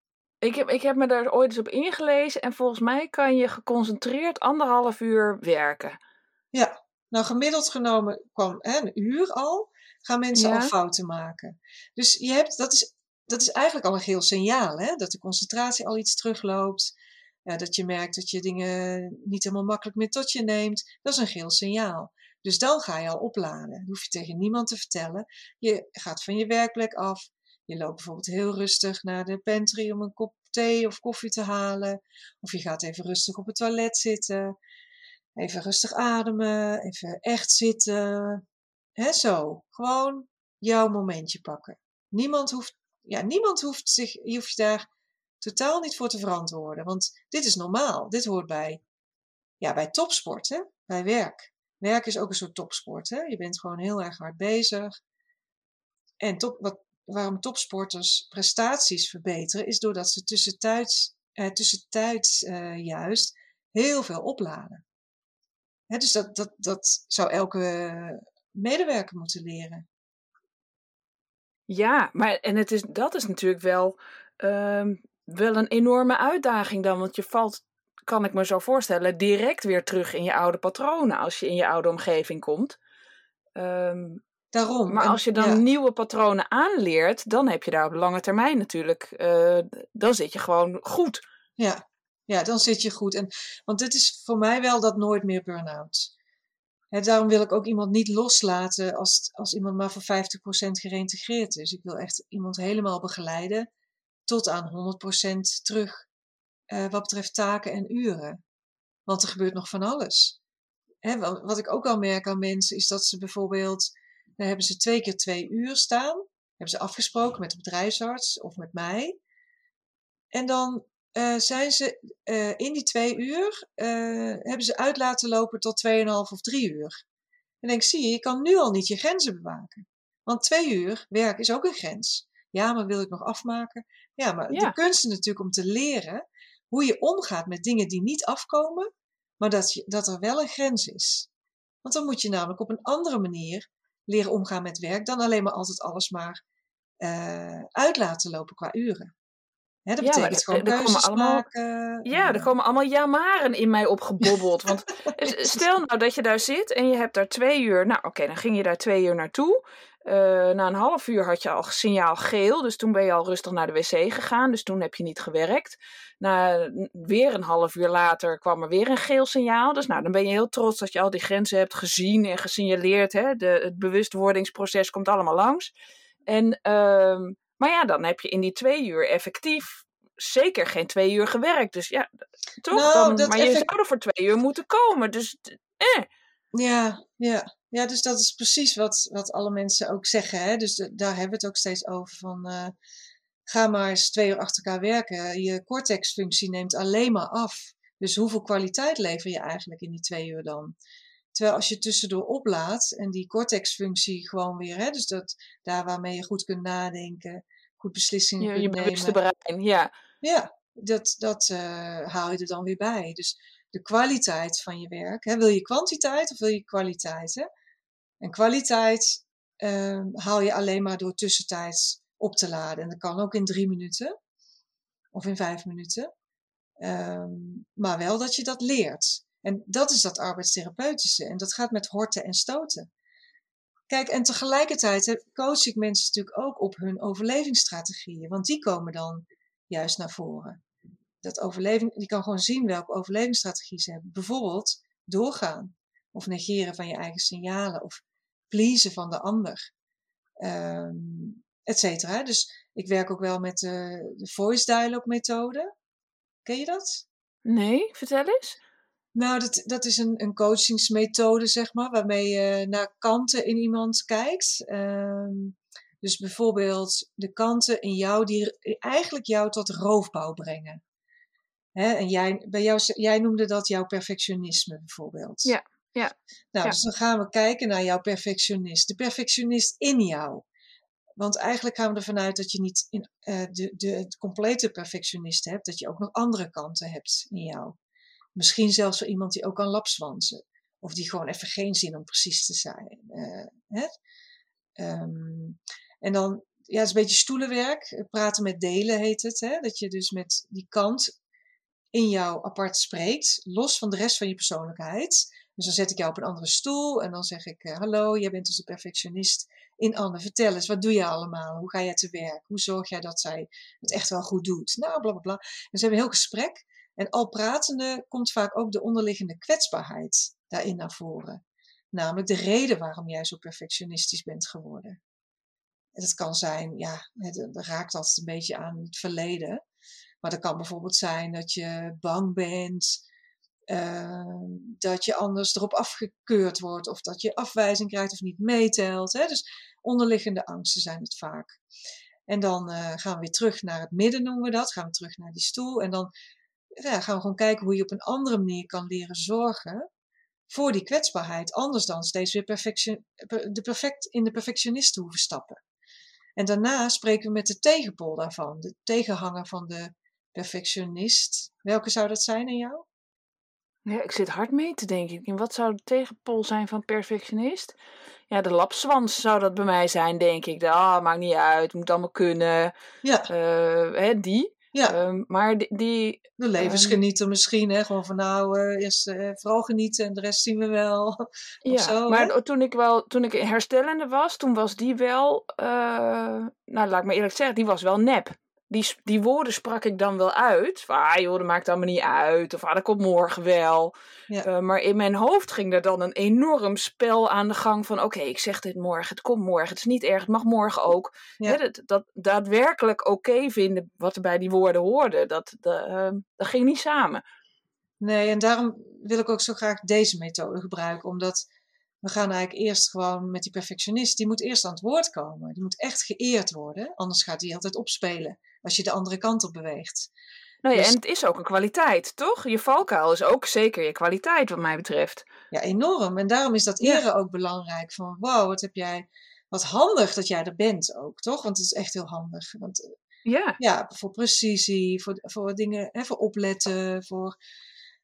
Ik heb, ik heb me daar ooit eens op ingelezen. En volgens mij kan je geconcentreerd anderhalf uur werken. Ja, nou gemiddeld genomen kwam hè, een uur al, gaan mensen Ja. al fouten maken. Dus je hebt, dat, is, dat is eigenlijk al een geel signaal, hè? dat de concentratie al iets terugloopt. Ja, dat je merkt dat je dingen niet helemaal makkelijk meer tot je neemt. Dat is een geel signaal. Dus dan ga je al opladen. Dat hoef je tegen niemand te vertellen. Je gaat van je werkplek af. Je loopt bijvoorbeeld heel rustig naar de pantry om een kop thee of koffie te halen. Of je gaat even rustig op het toilet zitten. Even rustig ademen. Even echt zitten. Hè, zo. Gewoon jouw momentje pakken. Niemand hoeft, ja, niemand hoeft zich, je hoeft daar totaal niet voor te verantwoorden. Want dit is normaal. Dit hoort bij, ja, bij topsport, bij werk. Werk is ook een soort topsport. Hè? Je bent gewoon heel erg hard bezig. En top, wat, waarom topsporters prestaties verbeteren, is doordat ze tussentijds, eh, tussentijds eh, juist heel veel opladen. Dus dat, dat, dat zou elke medewerker moeten leren. Ja, maar en het is, dat is natuurlijk wel, ehm, wel een enorme uitdaging dan. Want je valt, kan ik me zo voorstellen, direct weer terug in je oude patronen als je in je oude omgeving komt. Um, Daarom. Maar als je dan nieuwe patronen aanleert, dan heb je daar op lange termijn natuurlijk, uh, dan zit je gewoon goed. Ja, ja dan zit je goed. En, want dit is voor mij wel dat nooit meer burn-out. daarom wil ik ook iemand niet loslaten als, als iemand maar voor 50% gereïntegreerd is. Ik wil echt iemand helemaal begeleiden tot aan 100% terug uh, wat betreft taken en uren. Want er gebeurt nog van alles. Wat ik ook al merk aan mensen is dat ze bijvoorbeeld dan hebben ze twee keer twee uur staan. Hebben ze afgesproken met de bedrijfsarts of met mij. En dan uh, zijn ze uh, in die twee uur, uh, hebben ze uit laten lopen tot 2,5 of drie uur. En denk, zie je, je kan nu al niet je grenzen bewaken. Want twee uur werk is ook een grens. Ja, maar wil ik nog afmaken? Ja, maar ja. de kunst is natuurlijk om te leren hoe je omgaat met dingen die niet afkomen, maar dat, je, dat er wel een grens is. Want dan moet je namelijk op een andere manier leren omgaan met werk dan alleen maar altijd alles maar uh, uit laten lopen qua uren. Hè, dat betekent ja, gewoon keuzes allemaal, maken. Ja, er komen allemaal jamaren in mij opgebobbeld. want stel nou dat je daar zit en je hebt daar twee uur. Nou oké, dan ging je daar twee uur naartoe. Uh, na een half uur had je al signaal geel, dus toen ben je al rustig naar de wc gegaan, dus toen heb je niet gewerkt. Na weer een half uur later kwam er weer een geel signaal, dus nou, dan ben je heel trots dat je al die grenzen hebt gezien en gesignaleerd. Hè? De, het bewustwordingsproces komt allemaal langs. En, uh, maar ja, dan heb je in die twee uur effectief zeker geen twee uur gewerkt. Dus ja, toch? Nou, dan, maar je zou er voor twee uur moeten komen, dus eh. Ja, ja. Ja, dus dat is precies wat, wat alle mensen ook zeggen. Hè? Dus daar hebben we het ook steeds over van... Uh, ga maar eens twee uur achter elkaar werken. Je cortex-functie neemt alleen maar af. Dus hoeveel kwaliteit lever je eigenlijk in die twee uur dan? Terwijl als je tussendoor oplaadt en die cortex-functie gewoon weer, hè, dus dat, daar waarmee je goed kunt nadenken, goed beslissingen ja, kunt je nemen. Je bewuste brein, ja. Ja, dat, dat uh, haal je er dan weer bij. Dus de kwaliteit van je werk. Hè, wil je kwantiteit of wil je kwaliteit? Hè? En kwaliteit uh, haal je alleen maar door tussentijds op te laden. En dat kan ook in drie minuten of in vijf minuten. Um, maar wel dat je dat leert. En dat is dat arbeidstherapeutische. En dat gaat met horten en stoten. Kijk, en tegelijkertijd coach ik mensen natuurlijk ook op hun overlevingsstrategieën. Want die komen dan juist naar voren. Dat overleving, die kan gewoon zien welke overlevingsstrategie ze hebben. Bijvoorbeeld doorgaan. Of negeren van je eigen signalen. Of pleasen van de ander. Um, et cetera. Dus ik werk ook wel met de, de voice dialogue methode. Ken je dat? Nee, vertel eens. Nou, dat, dat is een, een coachingsmethode, zeg maar, waarmee je naar kanten in iemand kijkt. Um, dus bijvoorbeeld de kanten in jou die eigenlijk jou tot roofbouw brengen. Hè? En jij, bij jou, jij noemde dat jouw perfectionisme bijvoorbeeld. Ja, ja. Nou, ja. dus dan gaan we kijken naar jouw perfectionist. De perfectionist in jou. Want eigenlijk gaan we ervan uit dat je niet in, uh, de, de, de complete perfectionist hebt, dat je ook nog andere kanten hebt in jou. Misschien zelfs voor iemand die ook kan lapswansen. Of die gewoon even geen zin om precies te zijn. Uh, hè? Um, en dan, ja, het is een beetje stoelenwerk. Praten met delen heet het. Hè? Dat je dus met die kant in jou apart spreekt, los van de rest van je persoonlijkheid. Dus dan zet ik jou op een andere stoel en dan zeg ik: uh, Hallo, jij bent dus de perfectionist in Anne. Vertel eens, wat doe je allemaal? Hoe ga jij te werk? Hoe zorg jij dat zij het echt wel goed doet? Nou, bla bla bla. Dus we hebben een heel gesprek. En al pratende komt vaak ook de onderliggende kwetsbaarheid daarin naar voren. Namelijk de reden waarom jij zo perfectionistisch bent geworden. En dat kan zijn, ja, het raakt altijd een beetje aan het verleden. Maar dat kan bijvoorbeeld zijn dat je bang bent, ehm, dat je anders erop afgekeurd wordt, of dat je afwijzing krijgt of niet meetelt. Hè? Dus onderliggende angsten zijn het vaak. En dan eh, gaan we weer terug naar het midden, noemen we dat. Gaan we terug naar die stoel. En dan ja, gaan we gewoon kijken hoe je op een andere manier kan leren zorgen voor die kwetsbaarheid. Anders dan steeds weer perfection, de perfect, in de perfectionist hoeven stappen. En daarna spreken we met de tegenpol daarvan, de tegenhanger van de perfectionist. Welke zou dat zijn in jou? Ja, ik zit hard mee te denken. En wat zou de tegenpol zijn van perfectionist? Ja, de lapswans zou dat bij mij zijn, denk ik. Ah, maakt niet uit, moet allemaal kunnen. Ja. Uh, hè, die. Ja. Um, maar die, die de levensgenieter um, misschien, hè? Gewoon van nou, uh, eerst uh, vooral genieten en de rest zien we wel. ja, zo, maar hè? toen ik wel, toen ik herstellende was, toen was die wel, uh, nou laat ik maar eerlijk zeggen, die was wel nep die, die woorden sprak ik dan wel uit. Van, ah joh, dat maakt allemaal niet uit. Of ah, dat komt morgen wel. Ja. Uh, maar in mijn hoofd ging er dan een enorm spel aan de gang van... Oké, okay, ik zeg dit morgen, het komt morgen, het is niet erg, het mag morgen ook. Ja. Dat, dat daadwerkelijk oké okay vinden wat er bij die woorden hoorde, dat, dat, uh, dat ging niet samen. Nee, en daarom wil ik ook zo graag deze methode gebruiken. Omdat we gaan eigenlijk eerst gewoon met die perfectionist... Die moet eerst aan het woord komen. Die moet echt geëerd worden. Anders gaat hij altijd opspelen als je de andere kant op beweegt. Nou ja, Dus- en het is ook een kwaliteit, toch? Je valkuil is ook zeker je kwaliteit, wat mij betreft. Ja, enorm. En daarom is dat Ja. eren ook belangrijk. Van wow, wat heb jij, wat handig dat jij er bent ook, toch? Want het is echt heel handig. Want eh, Ja, ja, voor precisie, voor, voor dingen, hè, voor opletten, voor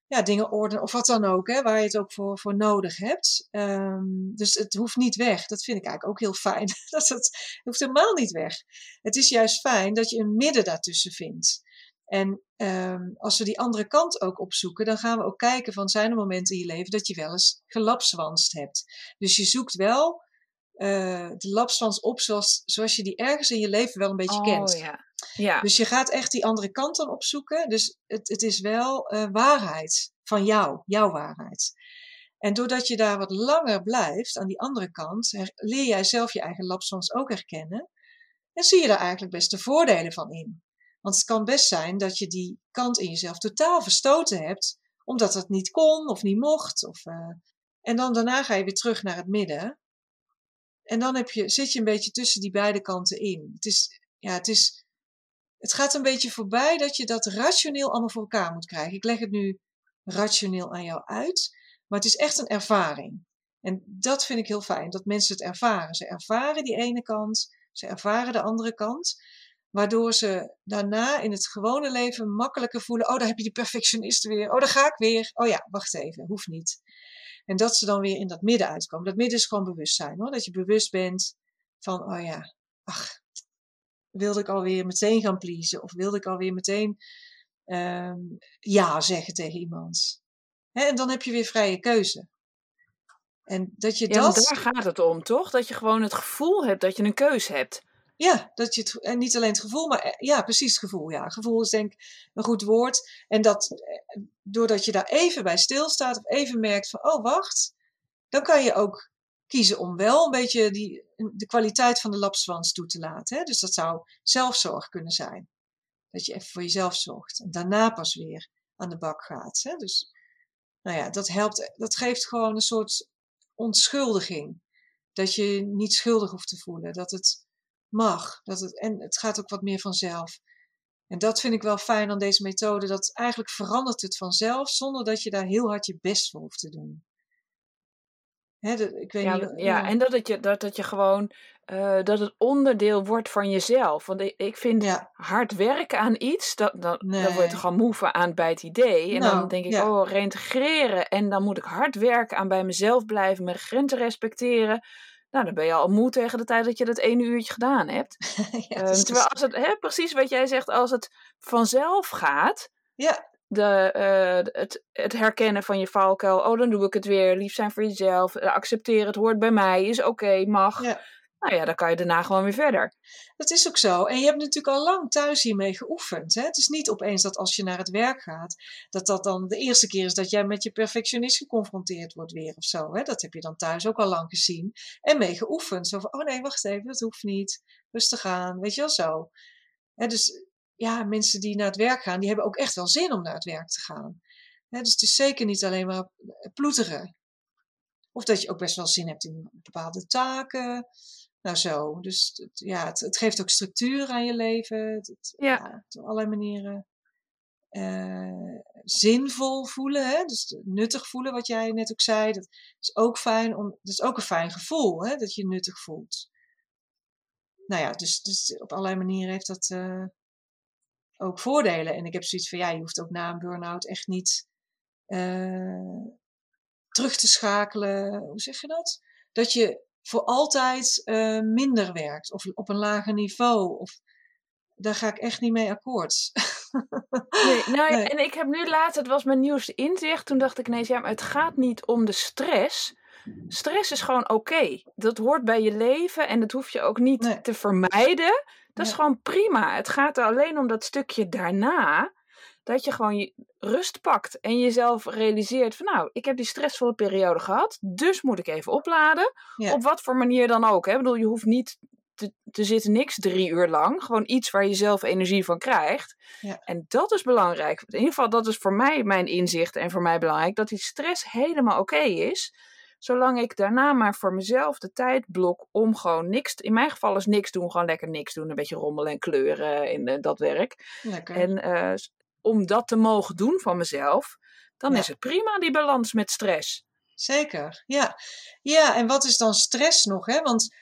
ja, dingen ordenen of wat dan ook, hè, waar je het ook voor, voor nodig hebt. Ehm, dus het hoeft niet weg. Dat vind ik eigenlijk ook heel fijn. dat het, hoeft helemaal niet weg. Het is juist fijn dat je een midden daartussen vindt. En ehm, als we die andere kant ook opzoeken, dan gaan we ook kijken van zijn er momenten in je leven dat je wel eens gelapswanst hebt. Dus je zoekt wel eh, de lapswans op zoals, zoals je die ergens in je leven wel een beetje kent. Oh ja. Ja, Dus je gaat echt die andere kant dan opzoeken. Dus het, het is wel eh, waarheid van jou, jouw waarheid. En doordat je daar wat langer blijft aan die andere kant, her- leer jij zelf je eigen lapswans ook herkennen. En zie je daar eigenlijk best de voordelen van in. Want het kan best zijn dat je die kant in jezelf totaal verstoten hebt, omdat het niet kon of niet mocht. Of, eh, en dan daarna ga je weer terug naar het midden. En dan heb je, zit je een beetje tussen die beide kanten in. Het is, ja, het is, het gaat een beetje voorbij dat je dat rationeel allemaal voor elkaar moet krijgen. Ik leg het nu rationeel aan jou uit, maar het is echt een ervaring. En dat vind ik heel fijn, dat mensen het ervaren. Ze ervaren die ene kant, ze ervaren de andere kant, waardoor ze daarna in het gewone leven makkelijker voelen: oh, daar heb je die perfectionist weer, oh, daar ga ik weer, oh ja, wacht even, hoeft niet. En dat ze dan weer in dat midden uitkomen. Dat midden is gewoon bewustzijn hoor, dat je bewust bent van: oh ja, ach, wilde ik alweer meteen gaan pleasen of wilde ik alweer meteen ehm, ja zeggen tegen iemand. Hè, en dan heb je weer vrije keuze. En dat je ja dat. daar gaat het om, toch? Dat je gewoon het gevoel hebt dat je een keus hebt. Ja, dat je het, en niet alleen het gevoel, maar eh, ja, precies het gevoel. Ja, gevoel is denk ik een goed woord. En dat eh, doordat je daar even bij stilstaat of even merkt van, oh wacht, dan kan je ook kiezen om wel een beetje die, de kwaliteit van de lapswans toe te laten. Hè? Dus dat zou zelfzorg kunnen zijn. Dat je even voor jezelf zorgt en daarna pas weer aan de bak gaat. Hè? Dus nou ja, dat helpt, dat geeft gewoon een soort onschuldiging. Dat je niet schuldig hoeft te voelen. Dat het mag. Dat het, en het gaat ook wat meer vanzelf. En dat vind ik wel fijn aan deze methode. Dat eigenlijk verandert het vanzelf zonder dat je daar heel hard je best voor hoeft te doen. Hè, ik weet Ja, niet. ja, en dat, het je, dat, dat je gewoon, eh, dat het onderdeel wordt van jezelf. Want ik, ik vind Ja, hard werken aan iets, dat, dat, dan word je nee. gewoon moe van aan bij het idee. En dan Nou, denk ik, ja. oh, reintegreren. En dan moet ik hard werken aan bij mezelf blijven, mijn grenzen respecteren. Nou, dan ben je al moe tegen de tijd dat je dat ene uurtje gedaan hebt. ja, Ehm, terwijl als het, hè, precies wat jij zegt, als het vanzelf gaat, ja, de, eh, het, het herkennen van je valkuil, oh dan doe ik het weer, lief zijn voor jezelf, eh, accepteren, het hoort bij mij, is oké, mag. ja, Nou ja, dan kan je daarna gewoon weer verder. dat is ook zo. En je hebt natuurlijk al lang thuis hiermee geoefend. Hè? Het is niet opeens dat als je naar het werk gaat, dat dat dan de eerste keer is dat jij met je perfectionist geconfronteerd wordt weer of zo. Hè? Dat heb je dan thuis ook al lang gezien en mee geoefend. Zo van, oh nee, wacht even, dat hoeft niet. Rustig aan, weet je wel zo. Hè, dus ja, mensen die naar het werk gaan, die hebben ook echt wel zin om naar het werk te gaan. dus het is zeker niet alleen maar ploeteren. Of dat je ook best wel zin hebt in bepaalde taken. Nou zo. Dus het, ja, het, het geeft ook structuur aan je leven. Het, ja. op allerlei manieren. Uh, zinvol voelen, hè? dus nuttig voelen, wat jij net ook zei. Dat is ook fijn, om, dat is ook een fijn gevoel, hè? dat je je nuttig voelt. Nou ja, dus, dus op allerlei manieren heeft dat uh, ook voordelen. En ik heb zoiets van, ja, je hoeft ook na een burn-out echt niet uh, terug te schakelen. Hoe zeg je dat? Dat je voor altijd uh, minder werkt of op een lager niveau. Of, daar ga ik echt niet mee akkoord. nee, nou, nee. en ik heb nu laatst, het was mijn nieuwste inzicht, toen dacht ik ineens, ja, maar het gaat niet om de stress. Stress is gewoon oké. Dat hoort bij je leven en dat hoef je ook niet te vermijden. Dat is gewoon prima. Het gaat er alleen om dat stukje daarna. Dat je gewoon je rust pakt en jezelf realiseert van nou, ik heb die stressvolle periode gehad, dus moet ik even opladen. Op wat voor manier dan ook. Hè? Ik bedoel, je hoeft niet te, te zitten niks drie uur lang. Gewoon iets waar je zelf energie van krijgt. Ja. En dat is belangrijk. In ieder geval, dat is voor mij mijn inzicht en voor mij belangrijk. Dat die stress helemaal oké is. Zolang ik daarna maar voor mezelf de tijd blok om gewoon niks. In mijn geval is niks doen, gewoon lekker niks doen. Een beetje rommelen en kleuren in uh, dat werk. Lekker. En uh, om dat te mogen doen van mezelf, dan is het prima, die balans met stress. Zeker, ja. Ja, en wat is dan stress nog? Hè? Want,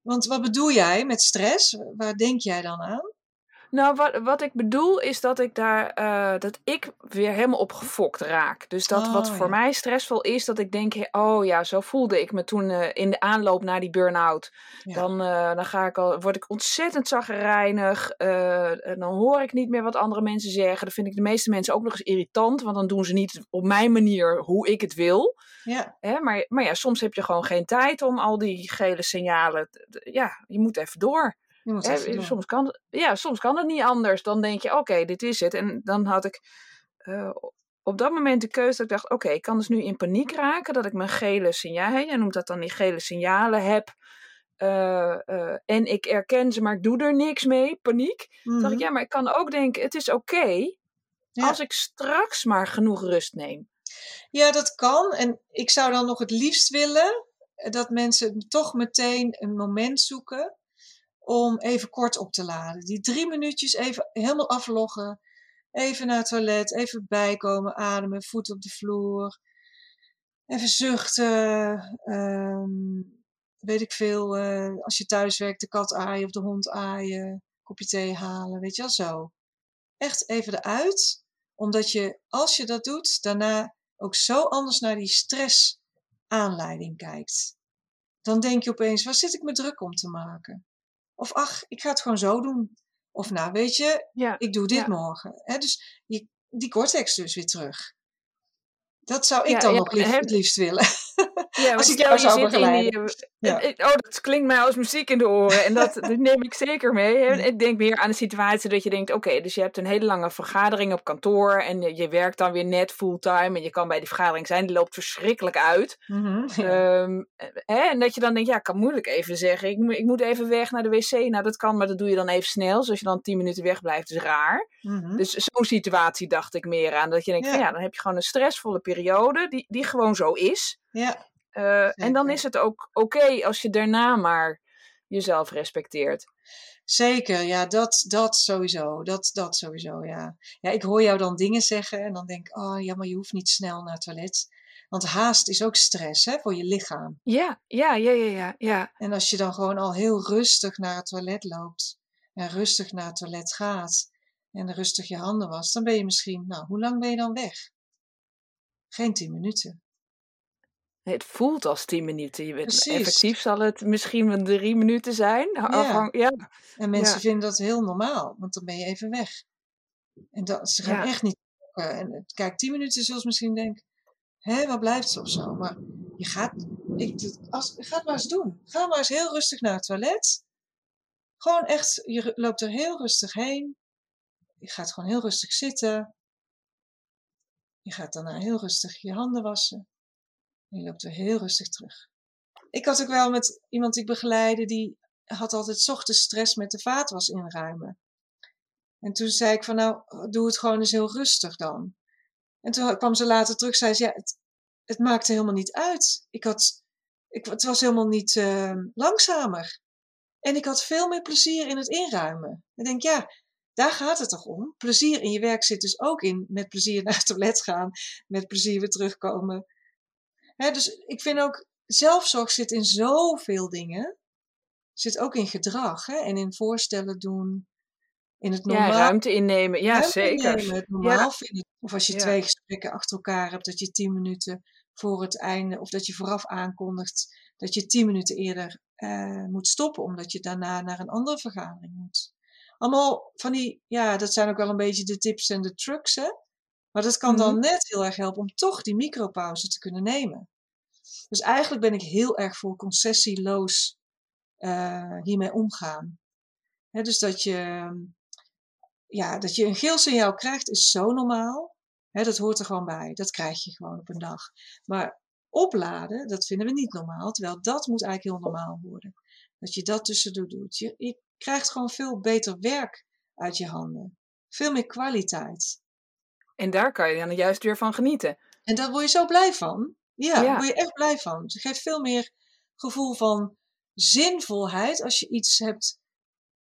want wat bedoel jij met stress? Waar denk jij dan aan? Nou, wat, wat ik bedoel is dat ik daar uh, dat ik weer helemaal opgefokt raak. Dus dat wat oh, voor mij stressvol is, dat ik denk, oh ja, zo voelde ik me toen uh, in de aanloop naar die burn-out. Ja. Dan, uh, dan ga ik al, word ik ontzettend zagrijnig. dan hoor ik niet meer wat andere mensen zeggen. Dan vind ik de meeste mensen ook nog eens irritant, want dan doen ze niet op mijn manier hoe ik het wil. Ja. Hè? Maar, maar ja, soms heb je gewoon geen tijd om al die gele signalen. Ja, je moet even door soms, kan, ja, soms kan het niet anders. Dan denk je, oké, dit is het. En dan had ik uh, op dat moment de keuze dat ik dacht, oké, ik kan dus nu in paniek raken. Dat ik mijn gele signalen, je noemt dat dan die gele signalen heb. Uh, uh, en ik erken ze, maar ik doe er niks mee, paniek. Mm -hmm. dacht ik, mhm. ja, maar ik kan ook denken, het is oké ja. als ik straks maar genoeg rust neem. Ja, dat kan. En ik zou dan nog het liefst willen dat mensen toch meteen een moment zoeken om even kort op te laden. Die drie minuutjes even helemaal afloggen. Even naar het toilet, even bijkomen, ademen, voet op de vloer. Even zuchten. Um, weet ik veel, uh, als je thuis werkt, de kat aaien of de hond aaien. Kopje thee halen, weet je wel zo. Echt even eruit. Omdat je, als je dat doet, daarna ook zo anders naar die stress aanleiding kijkt. Dan denk je opeens, waar zit ik me druk om te maken? Of ach, ik ga het gewoon zo doen. Of nou, weet je, ja. ik doe dit morgen. Dus je, die cortex dus weer terug. Dat zou ik ja, dan nog liefst, het liefst willen. Ja, als ik jou zou begeleiden. Oh, dat klinkt mij als muziek in de oren. En dat, dat neem ik zeker mee. Ik denk meer aan de situatie dat je denkt... Oké, dus je hebt een hele lange vergadering op kantoor... en je, werkt dan weer net fulltime... en je kan bij die vergadering zijn. Die loopt verschrikkelijk uit. Mm -hmm, um, hè, en dat je dan denkt... Ja, ik kan moeilijk even zeggen... Ik, moet, ik moet even weg naar de wc. Nou, dat kan, maar dat doe je dan even snel. Dus als je dan tien minuten wegblijft, is raar. Mm -hmm. Dus zo'n situatie dacht ik meer aan. Dat je denkt, ja. Ja, dan heb je gewoon een stressvolle periode... die, die gewoon zo is... Ja. Uh, en dan is het ook oké okay als je daarna maar jezelf respecteert. Zeker, ja, dat, dat sowieso. Dat, dat sowieso, ja. Ja, ik hoor jou dan dingen zeggen en dan denk ik, oh ja, maar je hoeft niet snel naar het toilet. Want haast is ook stress hè, voor je lichaam. Ja, ja, ja, ja, ja, ja. En als je dan gewoon al heel rustig naar het toilet loopt en rustig naar het toilet gaat en rustig je handen was, dan ben je misschien, nou, hoe lang ben je dan weg? Geen tien minuten. Het voelt als tien minuten. Je weet, effectief zal het misschien wel drie minuten zijn. Ja. ja. En mensen vinden dat heel normaal, want dan ben je even weg. En dat, ze gaan echt niet. En kijk, tien minuten zullen ze misschien denken: hé, waar blijft ze of zo? Maar je gaat, ik, als, ga het maar eens doen. Ga maar eens heel rustig naar het toilet. Gewoon echt, je loopt er heel rustig heen. Je gaat gewoon heel rustig zitten. Je gaat daarna heel rustig je handen wassen. En je loopt weer heel rustig terug. Ik had ook wel met iemand die ik begeleide, die had altijd ochtends stress met de vaatwas inruimen. En toen zei ik van nou, doe het gewoon eens heel rustig dan. En toen kwam ze later terug, zei ze ja, het, het maakte helemaal niet uit. Ik had, ik, het was helemaal niet uh, langzamer. En ik had veel meer plezier in het inruimen. Ik denk, ja, daar gaat het toch om? Plezier in je werk zit dus ook in met plezier naar het toilet gaan, met plezier weer terugkomen. dus ik vind ook, zelfzorg zit in zoveel dingen. Zit ook in gedrag hè? en in voorstellen doen. In het normaal. Ja, ruimte innemen. Ja, zeker. Innemen, het normaal vinden. Of als je twee gesprekken achter elkaar hebt, dat je tien minuten voor het einde, of dat je vooraf aankondigt dat je tien minuten eerder uh, moet stoppen, omdat je daarna naar een andere vergadering moet. Allemaal van die, ja, dat zijn ook wel een beetje de tips en de trucs, hè. Maar dat kan dan mhm. net heel erg helpen om toch die micropauze te kunnen nemen. Dus eigenlijk ben ik heel erg voor concessieloos uh, hiermee omgaan. dus dat je, ja, dat je een geel signaal krijgt is zo normaal. dat hoort er gewoon bij. Dat krijg je gewoon op een dag. Maar opladen, dat vinden we niet normaal. Terwijl dat moet eigenlijk heel normaal worden. Dat je dat tussendoor doet. Je, je krijgt gewoon veel beter werk uit je handen. Veel meer kwaliteit. En daar kan je dan juist weer van genieten. En daar word je zo blij van. Ja, daar word je echt blij van. Het geeft veel meer gevoel van zinvolheid als je iets hebt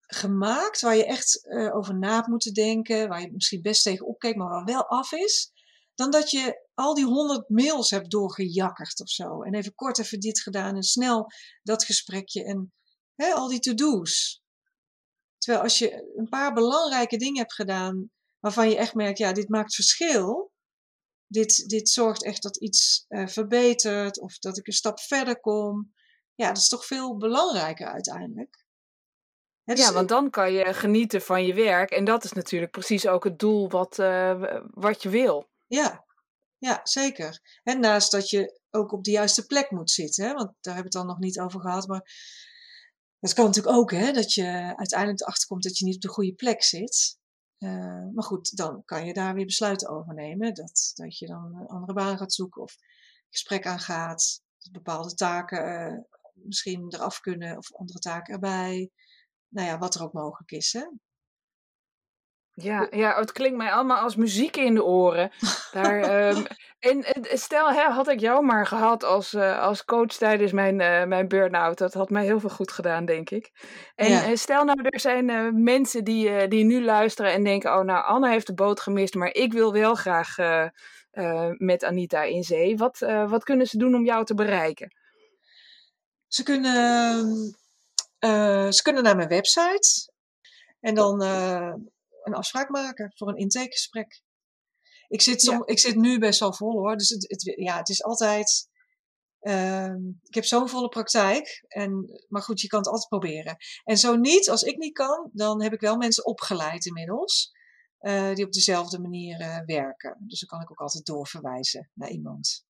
gemaakt waar je echt uh, over na hebt moeten denken, waar je misschien best tegen opkeek, maar waar wel af is, dan dat je al die honderd mails hebt doorgejakkerd of zo. En even kort even dit gedaan en snel dat gesprekje en hè, al die to-do's. Terwijl als je een paar belangrijke dingen hebt gedaan waarvan je echt merkt, ja, dit maakt verschil. Dit, dit zorgt echt dat iets uh, verbetert of dat ik een stap verder kom. Ja, dat is toch veel belangrijker uiteindelijk. ja, dus want dan kan je genieten van je werk. En dat is natuurlijk precies ook het doel wat, uh, wat je wil. Ja, ja, zeker. En naast dat je ook op de juiste plek moet zitten, hè? want daar hebben we het dan nog niet over gehad, maar dat kan natuurlijk ook, hè, dat je uiteindelijk erachter komt dat je niet op de goede plek zit. Uh, maar goed, dan kan je daar weer besluiten over nemen. Dat, dat je dan een andere baan gaat zoeken of gesprek aangaat. Bepaalde taken uh, misschien eraf kunnen of andere taken erbij. Nou ja, wat er ook mogelijk is. Hè? Ja, ja, het klinkt mij allemaal als muziek in de oren. Daar, um, en, stel, hè, had ik jou maar gehad als, uh, als coach tijdens mijn, uh, mijn burn-out. Dat had mij heel veel goed gedaan, denk ik. En ja. stel nou, er zijn uh, mensen die, die nu luisteren en denken... oh, nou, Anne heeft de boot gemist, maar ik wil wel graag met Anita in zee. Wat, wat kunnen ze doen om jou te bereiken? Ze kunnen, ze kunnen naar mijn website... En dan een afspraak maken voor een intakegesprek. Ik zit, som, ik zit nu best wel vol hoor. Dus het, het ja, het is altijd. Uh, ik heb zo'n volle praktijk. En, maar goed, je kan het altijd proberen. En zo niet, als ik niet kan, dan heb ik wel mensen opgeleid inmiddels. Uh, die op dezelfde manier uh, werken. Dus dan kan ik ook altijd doorverwijzen naar iemand.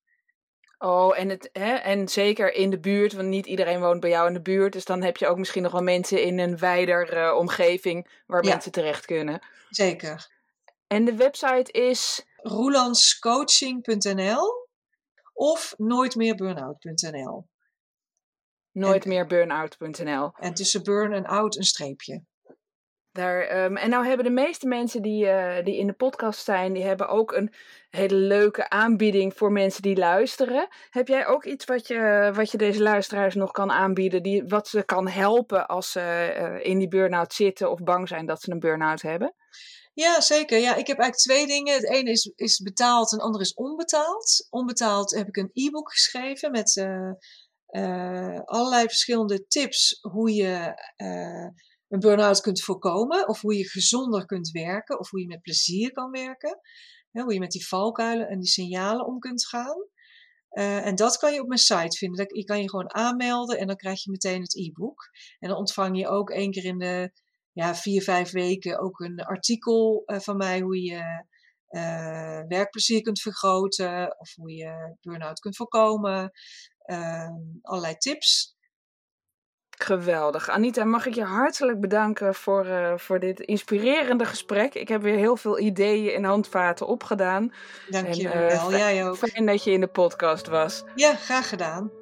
Oh, en, het, hè, en zeker in de buurt, want niet iedereen woont bij jou in de buurt. Dus dan heb je ook misschien nog wel mensen in een wijder uh, omgeving waar mensen terecht kunnen. Zeker. En de website is? roelandscoaching.nl of nooitmeerburnout.nl. Nooitmeerburnout.nl. En tussen burn en out een streepje. Daar, um, en nou hebben de meeste mensen die, uh, die in de podcast zijn, die hebben ook een hele leuke aanbieding voor mensen die luisteren. Heb jij ook iets wat je, wat je deze luisteraars nog kan aanbieden, die, wat ze kan helpen als ze uh, in die burn-out zitten of bang zijn dat ze een burn-out hebben? Ja, zeker. Ja, ik heb eigenlijk twee dingen. Het ene is, is betaald en het andere is onbetaald. Onbetaald heb ik een e-book geschreven met uh, allerlei verschillende tips hoe je een burn-out kunt voorkomen, of hoe je gezonder kunt werken, of hoe je met plezier kan werken. hoe je met die valkuilen en die signalen om kunt gaan. Uh, en dat kan je op mijn site vinden. Je kan je gewoon aanmelden en dan krijg je meteen het e-book. En dan ontvang je ook één keer in de ja, vier, vijf weken ook een artikel uh, van mij hoe je uh, werkplezier kunt vergroten of hoe je burn-out kunt voorkomen. Ehm, allerlei tips. Geweldig. Anita, mag ik je hartelijk bedanken voor, uh, voor dit inspirerende gesprek. Ik heb weer heel veel ideeën en handvaten opgedaan. Dank je wel, uh, jij ook. Fijn dat je in de podcast was. Ja, graag gedaan.